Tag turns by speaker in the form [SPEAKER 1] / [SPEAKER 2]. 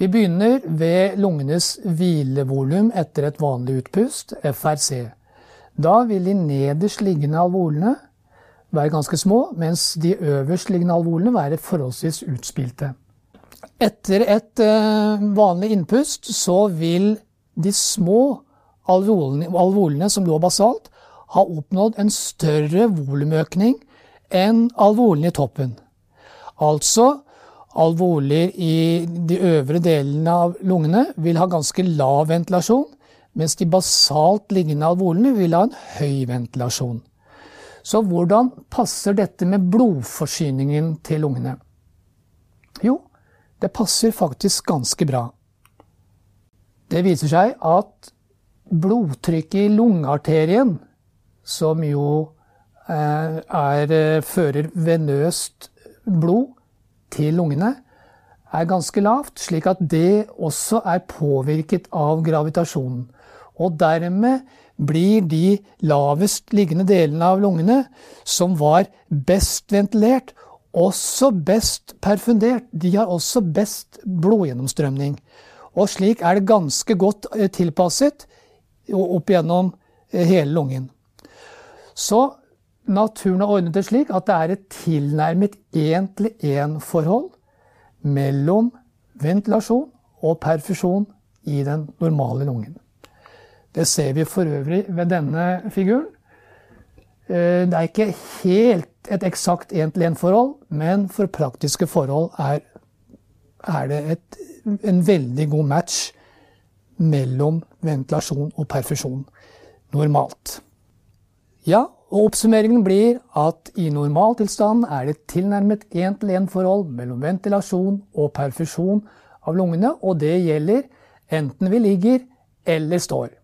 [SPEAKER 1] Vi begynner ved lungenes hvilevolum etter et vanlig utpust, FRC. Da vil de nederst liggende alvolene være ganske små, mens de øverst liggende alvolene være forholdsvis utspilte. Etter et eh, vanlig innpust så vil de små alvolene, som lå basalt, ha oppnådd en større volumøkning enn alvolene i toppen. Altså alvoler i de øvre delene av lungene vil ha ganske lav ventilasjon, mens de basalt liggende alvorene vil ha en høy ventilasjon. Så hvordan passer dette med blodforsyningen til lungene? Jo, det passer faktisk ganske bra. Det viser seg at blodtrykket i lungearterien, som jo eh, er, eh, fører venøst blod til lungene, er ganske lavt, slik at det også er påvirket av gravitasjonen. Og dermed blir de lavest liggende delene av lungene, som var best ventilert, også best perfundert. De har også best blodgjennomstrømning. Og slik er det ganske godt eh, tilpasset opp gjennom eh, hele lungen. Så naturen har ordnet det slik at det er et tilnærmet én-til-én-forhold mellom ventilasjon og perfusjon i den normale lungen. Det ser vi for øvrig ved denne figuren. Eh, det er ikke helt et eksakt én-til-én-forhold, men for praktiske forhold er, er det et, en veldig god match mellom ventilasjon og perfusjon normalt. Ja, og oppsummeringen blir at i normaltilstanden er det tilnærmet én-til-én-forhold mellom ventilasjon og perfusjon av lungene, og det gjelder enten vi ligger eller står.